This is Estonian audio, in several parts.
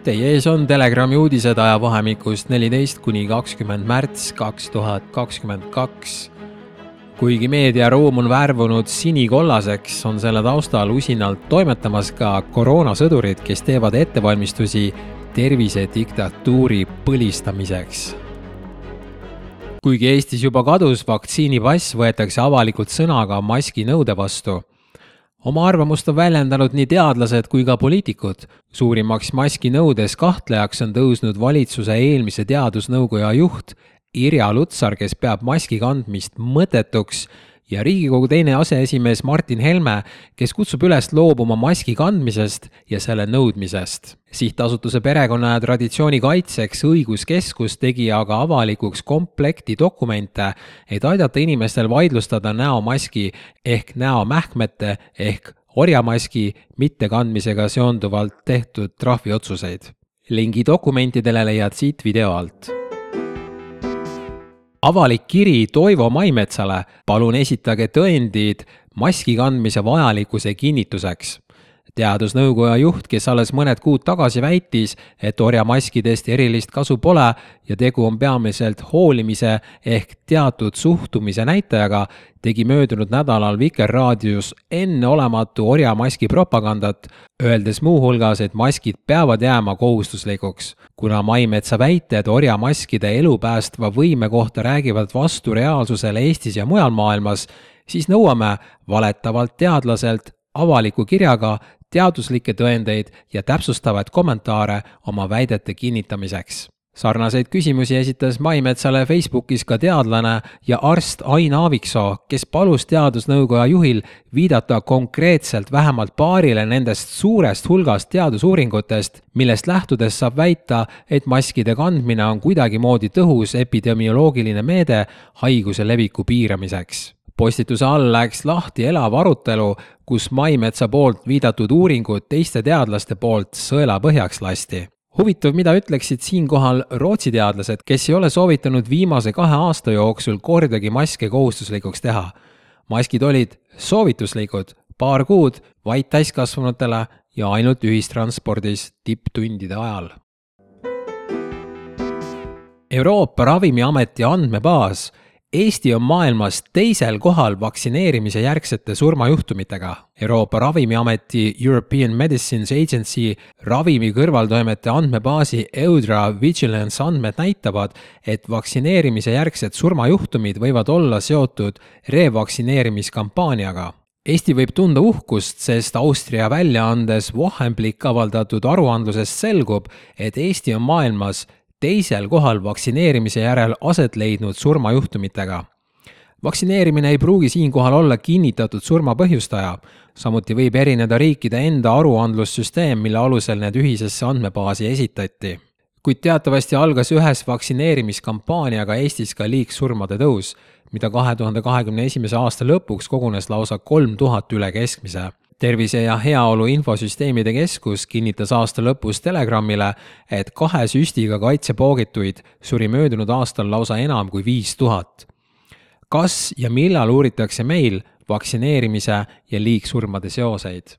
Teie ees on Telegrami uudised ajavahemikust neliteist kuni kakskümmend märts kaks tuhat kakskümmend kaks. kuigi meediaruum on värvunud sinikollaseks, on selle taustal usinalt toimetamas ka koroonasõdurid, kes teevad ettevalmistusi tervisediktatuuri põlistamiseks. kuigi Eestis juba kadus vaktsiinipass, võetakse avalikult sõna ka maski nõude vastu oma arvamust on väljendanud nii teadlased kui ka poliitikud. suurimaks maskinõudes kahtlejaks on tõusnud valitsuse eelmise teadusnõukoja juht Irja Lutsar, kes peab maski kandmist mõttetuks ja Riigikogu teine aseesimees Martin Helme, kes kutsub üles loobuma maski kandmisest ja selle nõudmisest. sihtasutuse Perekonna ja Traditsiooni Kaitseks õiguskeskus tegi aga avalikuks komplekti dokumente, et aidata inimestel vaidlustada näomaski ehk näomähkmete ehk orjamaski mittekandmisega seonduvalt tehtud trahviotsuseid. lingi dokumentidele leiad siit video alt avalik kiri Toivo Maimetsale, palun esitage tõendid maski kandmise vajalikkuse kinnituseks teadusnõukoja juht, kes alles mõned kuud tagasi väitis, et orjamaskidest erilist kasu pole ja tegu on peamiselt hoolimise ehk teatud suhtumise näitajaga, tegi möödunud nädalal Vikerraadios enneolematu orjamaski propagandat, öeldes muuhulgas, et maskid peavad jääma kohustuslikuks. kuna Maimetsa väited orjamaskide elu päästva võime kohta räägivad vastu reaalsusele Eestis ja mujal maailmas, siis nõuame valetavalt teadlaselt avaliku kirjaga teaduslikke tõendeid ja täpsustavaid kommentaare oma väidete kinnitamiseks. sarnaseid küsimusi esitas Maimetsale Facebookis ka teadlane ja arst Ain Aaviksoo, kes palus teadusnõukoja juhil viidata konkreetselt vähemalt paarile nendest suurest hulgast teadusuuringutest, millest lähtudes saab väita, et maskide kandmine on kuidagimoodi tõhus epidemioloogiline meede haiguse leviku piiramiseks postituse all läks lahti elav arutelu, kus Maimetsa poolt viidatud uuringud teiste teadlaste poolt sõelapõhjaks lasti. huvitav, mida ütleksid siinkohal Rootsi teadlased, kes ei ole soovitanud viimase kahe aasta jooksul kordagi maske kohustuslikuks teha. maskid olid soovituslikud paar kuud vaid täiskasvanutele ja ainult ühistranspordis tipptundide ajal. Euroopa Ravimiameti andmebaas Eesti on maailmas teisel kohal vaktsineerimise järgsete surmajuhtumitega. Euroopa Ravimiameti European Medicines Agency ravimi kõrvaltoimete andmebaasi Eudra Vigilance andmed näitavad, et vaktsineerimise järgsed surmajuhtumid võivad olla seotud revaktsineerimiskampaaniaga Eesti võib tunda uhkust, sest Austria väljaandes Wochenblick avaldatud aruandlusest selgub, et Eesti on maailmas teisel kohal vaktsineerimise järel aset leidnud surmajuhtumitega. vaktsineerimine ei pruugi siinkohal olla kinnitatud surma põhjustaja, samuti võib erineda riikide enda aruandlussüsteem, mille alusel need ühisesse andmebaasi esitati. kuid teatavasti algas ühes vaktsineerimiskampaaniaga Eestis ka liigsurmade tõus, mida kahe tuhande kahekümne esimese aasta lõpuks kogunes lausa kolm tuhat üle keskmise tervise ja Heaolu Infosüsteemide Keskus kinnitas aasta lõpus Telegramile, et kahe süstiga kaitsepoogituid suri möödunud aastal lausa enam kui viis tuhat. kas ja millal uuritakse meil vaktsineerimise ja liigsurmade seoseid?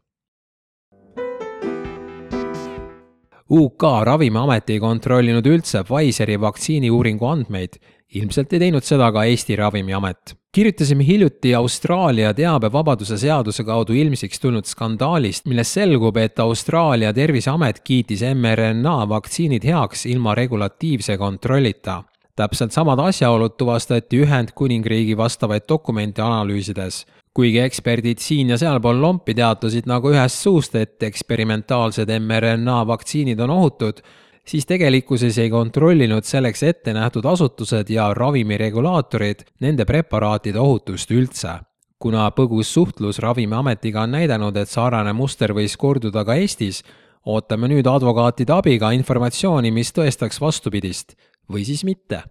UK Ravimiamet ei kontrollinud üldse Pfizeri vaktsiiniuuringu andmeid, ilmselt ei teinud seda ka Eesti Ravimiamet kirjutasime hiljuti Austraalia teabevabaduse seaduse kaudu ilmsiks tulnud skandaalist, millest selgub, et Austraalia terviseamet kiitis mRNA vaktsiinid heaks ilma regulatiivse kontrollita. täpselt samad asjaolud tuvastati Ühendkuningriigi vastavaid dokumente analüüsides. kuigi eksperdid siin ja sealpool lompi teatasid nagu ühest suust, et eksperimentaalsed mRNA vaktsiinid on ohutud, siis tegelikkuses ei kontrollinud selleks ette nähtud asutused ja ravimiregulaatorid nende preparaatide ohutust üldse. kuna põgus suhtlus Ravimiametiga on näidanud, et sarnane muster võis korduda ka Eestis, ootame nüüd advokaatide abiga informatsiooni, mis tõestaks vastupidist või siis mitte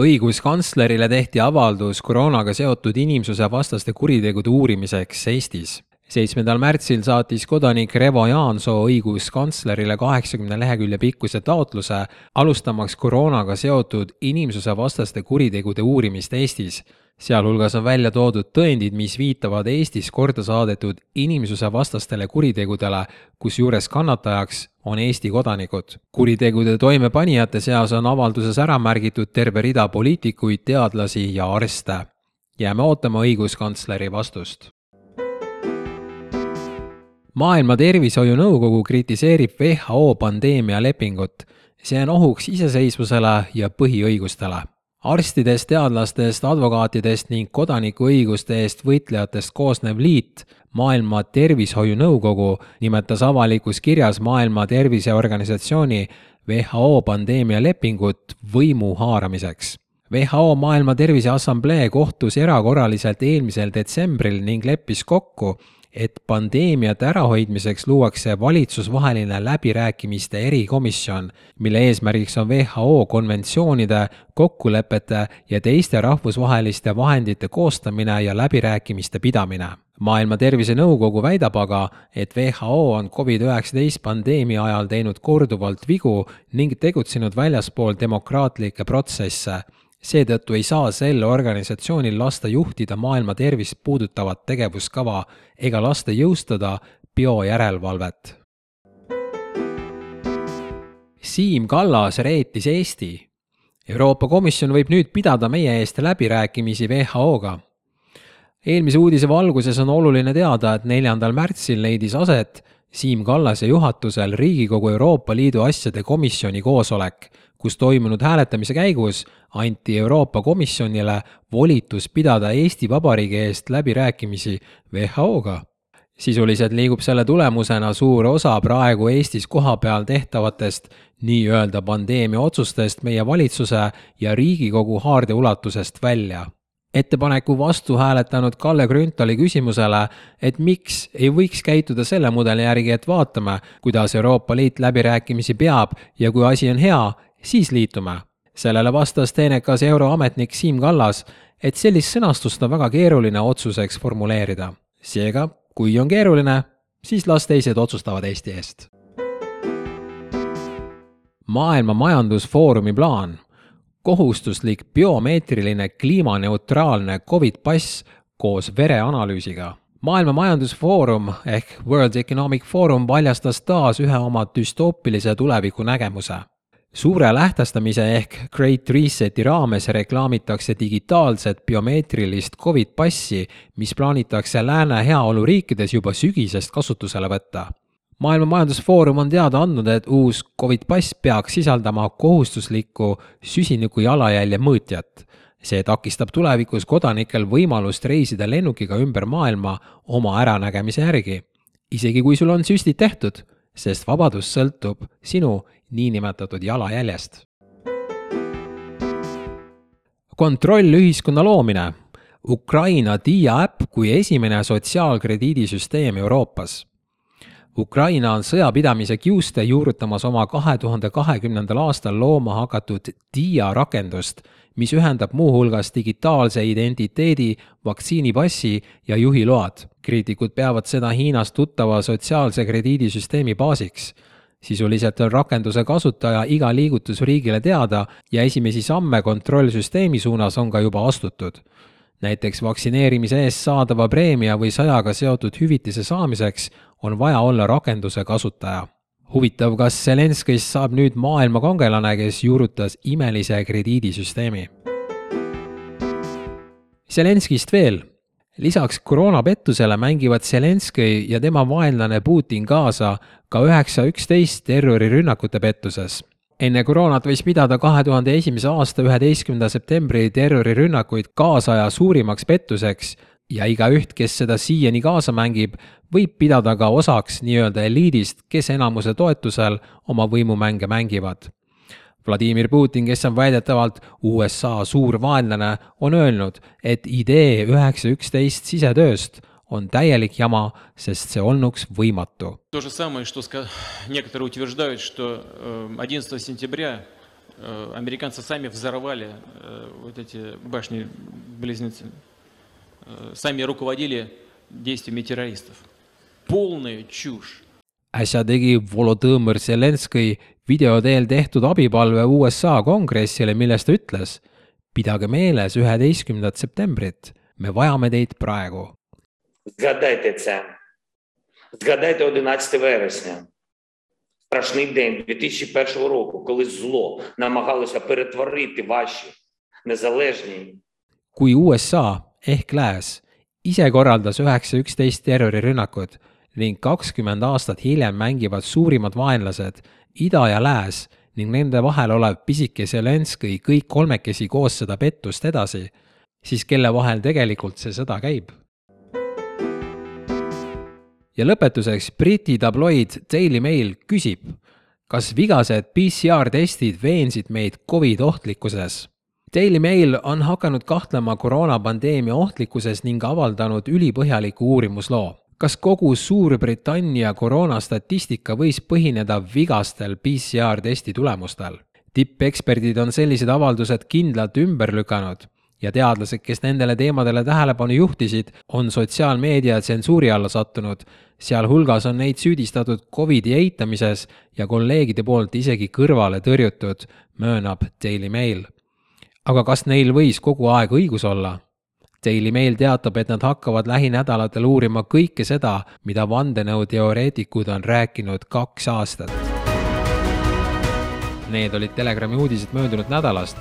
õiguskantslerile tehti avaldus koroonaga seotud inimsusevastaste kuritegude uurimiseks Eestis seitsmendal märtsil saatis kodanik Revo Jaansoo õiguskantslerile kaheksakümne lehekülje pikkuse taotluse, alustamaks koroonaga seotud inimsusevastaste kuritegude uurimist Eestis. sealhulgas on välja toodud tõendid, mis viitavad Eestis korda saadetud inimsusevastastele kuritegudele, kusjuures kannatajaks on Eesti kodanikud. kuritegude toimepanijate seas on avalduses ära märgitud terve rida poliitikuid, teadlasi ja arste. jääme ootama õiguskantsleri vastust maailma Tervishoiunõukogu kritiseerib WHO pandeemialepingut. see on ohuks iseseisvusele ja põhiõigustele. arstidest, teadlastest, advokaatidest ning kodanikuõiguste eest võitlejatest koosnev liit, Maailma Tervishoiunõukogu, nimetas avalikus kirjas Maailma Terviseorganisatsiooni WHO pandeemialepingut võimu haaramiseks WHO Maailma Terviseassamblee kohtus erakorraliselt eelmisel detsembril ning leppis kokku, et pandeemiate ärahoidmiseks luuakse valitsusvaheline läbirääkimiste erikomisjon, mille eesmärgiks on WHO konventsioonide, kokkulepete ja teiste rahvusvaheliste vahendite koostamine ja läbirääkimiste pidamine. Maailma Tervisenõukogu väidab aga, et WHO on Covid-19 pandeemia ajal teinud korduvalt vigu ning tegutsenud väljaspool demokraatlikke protsesse seetõttu ei saa sel organisatsioonil lasta juhtida maailma tervist puudutavat tegevuskava ega lasta jõustada biojärelevalvet. Siim Kallas reetis Eesti. Euroopa Komisjon võib nüüd pidada meie eest läbirääkimisi WHO-ga. eelmise uudise valguses on oluline teada, et neljandal märtsil leidis aset Siim Kallase juhatusel Riigikogu Euroopa Liidu asjade komisjoni koosolek kus toimunud hääletamise käigus anti Euroopa Komisjonile volitus pidada Eesti Vabariigi eest läbirääkimisi WHO-ga. sisuliselt liigub selle tulemusena suur osa praegu Eestis kohapeal tehtavatest nii-öelda pandeemia otsustest meie valitsuse ja Riigikogu haardeuulatusest välja ettepaneku vastu hääletanud Kalle Grünthali küsimusele, et miks ei võiks käituda selle mudeli järgi, et vaatame, kuidas Euroopa Liit läbirääkimisi peab ja kui asi on hea, siis liitume. sellele vastas teenekas euroametnik Siim Kallas, et sellist sõnastust on väga keeruline otsuseks formuleerida. seega, kui on keeruline, siis las teised otsustavad Eesti eest. maailma Majandusfoorumi plaan, kohustuslik biomeetriline kliimaneutraalne Covid pass koos vereanalüüsiga maailma Majandusfoorum ehk World Economic Forum paljastas taas ühe oma düstoopilise tuleviku nägemuse suure lähtestamise ehk Great Reseti raames reklaamitakse digitaalset biomeetrilist Covid passi, mis plaanitakse lääne heaoluriikides juba sügisest kasutusele võtta. Maailma Majandusfoorum on teada andnud, et uus Covid pass peaks sisaldama kohustuslikku süsiniku jalajälje mõõtjat. see takistab tulevikus kodanikel võimalust reisida lennukiga ümber maailma oma äranägemise järgi, isegi kui sul on süstid tehtud sest vabadus sõltub sinu niinimetatud jalajäljest. kontrollühiskonna loomine. Ukraina Dia äpp kui esimene sotsiaalkrediidisüsteem Euroopas. Ukraina on sõjapidamise kiuste juurutamas oma kahe tuhande kahekümnendal aastal looma hakatud Dia rakendust mis ühendab muuhulgas digitaalse identiteedi, vaktsiinipassi ja juhiload. kriitikud peavad seda Hiinas tuttava sotsiaalse krediidisüsteemi baasiks. sisuliselt on rakenduse kasutaja iga liigutus riigile teada ja esimesi samme kontrollsüsteemi suunas on ka juba astutud näiteks vaktsineerimise eest saadava preemia või sajaga seotud hüvitise saamiseks on vaja olla rakenduse kasutaja huvitav, kas Zelenskõist saab nüüd maailma kangelane, kes juurutas imelise krediidisüsteemi? Zelenskist veel. lisaks koroonapettusele mängivad Zelenskõi ja tema vaenlane Putin kaasa ka üheksa üksteist terrorirünnakute pettuses. enne koroonat võis pidada kahe tuhande esimese aasta üheteistkümnenda septembri terrorirünnakuid kaasaja suurimaks pettuseks ja igaüht, kes seda siiani kaasa mängib, võib pidada ka osaks nii-öelda eliidist, kes enamuse toetusel oma võimumänge mängivad. Vladimir Putin, kes on väidetavalt USA suur vaenlane, on öelnud, et idee üheksa üksteist sisetööst on täielik jama, sest see olnuks võimatu. То же самое, что некоторые утверждают, что 11 э, сентября э, американцы сами взорвали э, вот эти башни-близнецы. Э, сами руководили действиями террористов. полная чушь. äsja tegi Volodõmõr Zelenskõi video teel tehtud abipalve USA kongressile, milles ta ütles. pidage meeles üheteistkümnendat septembrit, me vajame teid praegu. Згадайте це. Згадайте 11 вересня. Страшний день 2001 року, коли зло намагалося перетворити ваші незалежні kui USA ehk Lääs ise korraldas üheksa üksteist terrorirünnakud ning kakskümmend aastat hiljem mängivad suurimad vaenlased, ida ja lääs ning nende vahel olev pisike Zelenskõi kõik kolmekesi koos seda pettust edasi, siis kelle vahel tegelikult see sõda käib? ja lõpetuseks Briti tabloid Daily Mail küsib, kas vigased PCR-testid veensid meid Covid ohtlikkuses Daily Mail on hakanud kahtlema koroonapandeemia ohtlikkuses ning avaldanud ülipõhjaliku uurimusloo. kas kogu Suurbritannia koroonastatistika võis põhineda vigastel PCR-testi tulemustel? tippeksperdid on sellised avaldused kindlalt ümber lükanud ja teadlased, kes nendele teemadele tähelepanu juhtisid, on sotsiaalmeedia tsensuuri alla sattunud, sealhulgas on neid süüdistatud Covidi eitamises ja kolleegide poolt isegi kõrvale tõrjutud, möönab Daily Mail aga kas neil võis kogu aeg õigus olla? Daily Mail teatab, et nad hakkavad lähinädalatel uurima kõike seda, mida vandenõuteoreetikud on rääkinud kaks aastat. Need olid Telegrami uudised möödunud nädalast.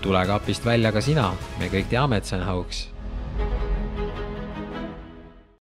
tule kapist välja ka sina, me kõik teame, et see on hauks